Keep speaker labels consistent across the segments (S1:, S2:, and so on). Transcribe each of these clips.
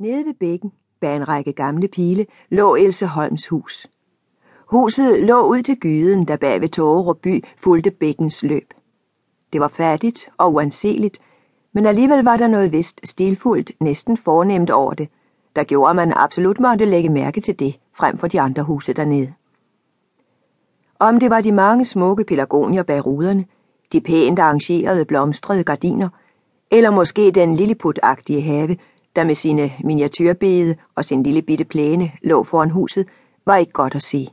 S1: Nede ved bækken, bag en række gamle pile, lå Else Holms hus. Huset lå ud til gyden, der bag ved Tågerup by fulgte bækkens løb. Det var fattigt og uanseligt, men alligevel var der noget vist stilfuldt, næsten fornemt over det, der gjorde, at man absolut måtte lægge mærke til det, frem for de andre huse dernede. Om det var de mange smukke pelargonier bag ruderne, de pænt arrangerede blomstrede gardiner, eller måske den lilliputagtige have, der med sine miniatyrbede og sin lille bitte plæne lå foran huset, var ikke godt at se.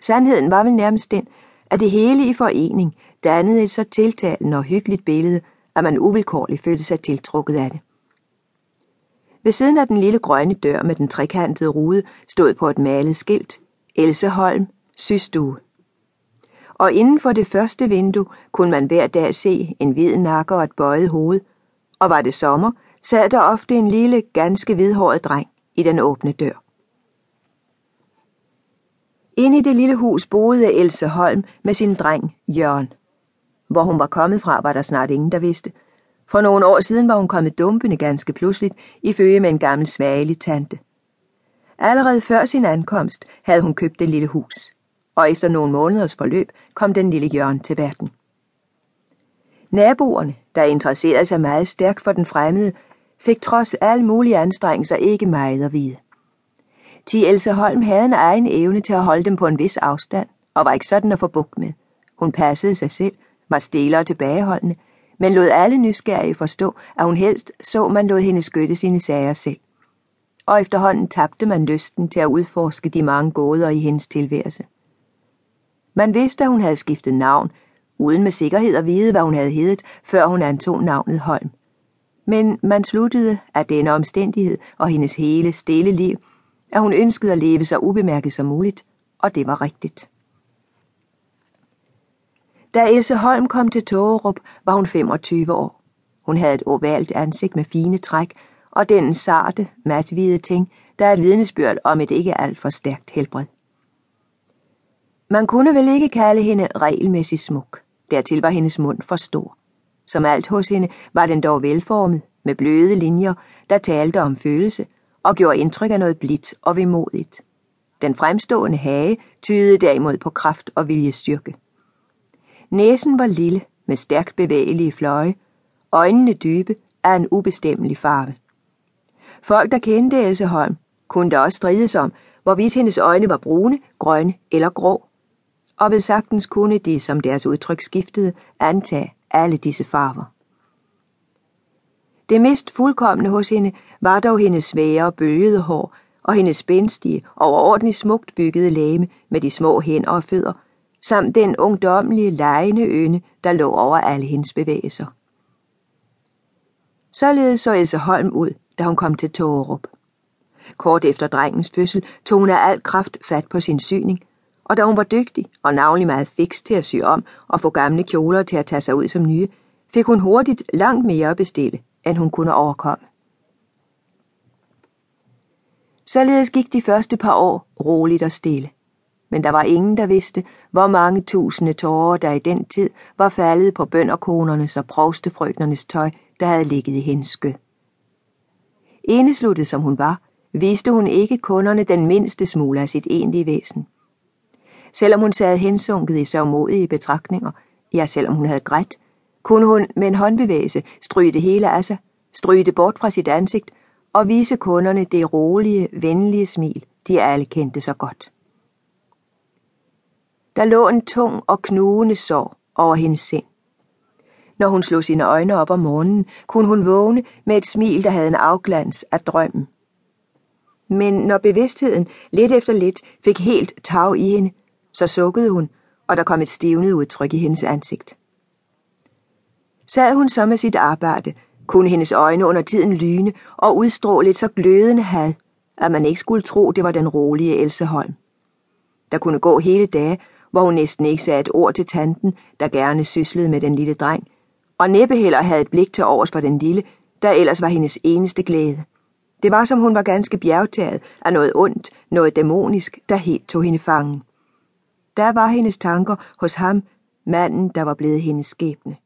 S1: Sandheden var vel nærmest den, at det hele i forening dannede et så tiltalende og hyggeligt billede, at man uvilkårligt følte sig tiltrukket af det. Ved siden af den lille grønne dør med den trekantede rude stod på et malet skilt Else Holm, systue. Og inden for det første vindue kunne man hver dag se en hvid nakke og et bøjet hoved, og var det sommer, sad der ofte en lille, ganske hvidhåret dreng i den åbne dør. Inde i det lille hus boede Else Holm med sin dreng Jørgen. Hvor hun var kommet fra, var der snart ingen, der vidste. For nogle år siden var hun kommet dumpende ganske pludseligt i følge med en gammel svagelig tante. Allerede før sin ankomst havde hun købt det lille hus, og efter nogle måneders forløb kom den lille Jørgen til verden. Naboerne, der interesserede sig meget stærkt for den fremmede, fik trods alle mulige anstrengelser ikke meget at vide. Ti Else Holm havde en egen evne til at holde dem på en vis afstand, og var ikke sådan at få bukt med. Hun passede sig selv, var stille og tilbageholdende, men lod alle nysgerrige forstå, at hun helst så, man lod hende skytte sine sager selv. Og efterhånden tabte man lysten til at udforske de mange gåder i hendes tilværelse. Man vidste, at hun havde skiftet navn, uden med sikkerhed at vide, hvad hun havde heddet, før hun antog navnet Holm. Men man sluttede af denne omstændighed og hendes hele stille liv, at hun ønskede at leve så ubemærket som muligt, og det var rigtigt. Da Else Holm kom til Tågerup, var hun 25 år. Hun havde et ovalt ansigt med fine træk, og den sarte, mathvide ting, der er et vidnesbyrd om et ikke alt for stærkt helbred. Man kunne vel ikke kalde hende regelmæssigt smuk. Dertil var hendes mund for stor. Som alt hos hende var den dog velformet, med bløde linjer, der talte om følelse, og gjorde indtryk af noget blidt og vemodigt. Den fremstående hage tydede derimod på kraft og viljestyrke. Næsen var lille, med stærkt bevægelige fløje, øjnene dybe af en ubestemmelig farve. Folk, der kendte Else Holm, kunne da også strides om, hvorvidt hendes øjne var brune, grønne eller grå, og ved sagtens kunne de, som deres udtryk skiftede, antage alle disse farver. Det mest fuldkommende hos hende var dog hendes svære bølgede hår og hendes spændstige og overordentligt smukt byggede læme med de små hænder og fødder, samt den ungdommelige lejende øne, der lå over alle hendes bevægelser. Således så Else Holm ud, da hun kom til Tågerup. Kort efter drengens fødsel tog hun af al kraft fat på sin syning, og da hun var dygtig og navnlig meget fiks til at sy om og få gamle kjoler til at tage sig ud som nye, fik hun hurtigt langt mere at bestille, end hun kunne overkomme. Således gik de første par år roligt og stille. Men der var ingen, der vidste, hvor mange tusinde tårer, der i den tid var faldet på bønderkonernes og provstefrøknernes tøj, der havde ligget i hendes skød. Enesluttet som hun var, viste hun ikke kunderne den mindste smule af sit egentlige væsen. Selvom hun sad hensunket i sørgmodige betragtninger, ja, selvom hun havde grædt, kunne hun med en håndbevægelse stryge det hele af sig, stryge det bort fra sit ansigt og vise kunderne det rolige, venlige smil, de alle kendte så godt. Der lå en tung og knugende sorg over hendes sind. Når hun slog sine øjne op om morgenen, kunne hun vågne med et smil, der havde en afglans af drømmen. Men når bevidstheden lidt efter lidt fik helt tag i hende, så sukkede hun, og der kom et stivnet udtryk i hendes ansigt. Sad hun så med sit arbejde, kunne hendes øjne under tiden lyne og udstråle et så glødende had, at man ikke skulle tro, det var den rolige Else Holm. Der kunne gå hele dage, hvor hun næsten ikke sagde et ord til tanten, der gerne syslede med den lille dreng, og næppe heller havde et blik til overs for den lille, der ellers var hendes eneste glæde. Det var som hun var ganske bjergtaget af noget ondt, noget dæmonisk, der helt tog hende fangen. Der var hendes tanker hos ham, manden, der var blevet hendes skæbne.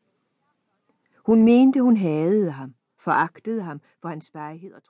S1: Hun mente, hun hadede ham, foragtede ham for hans fejhed og tro.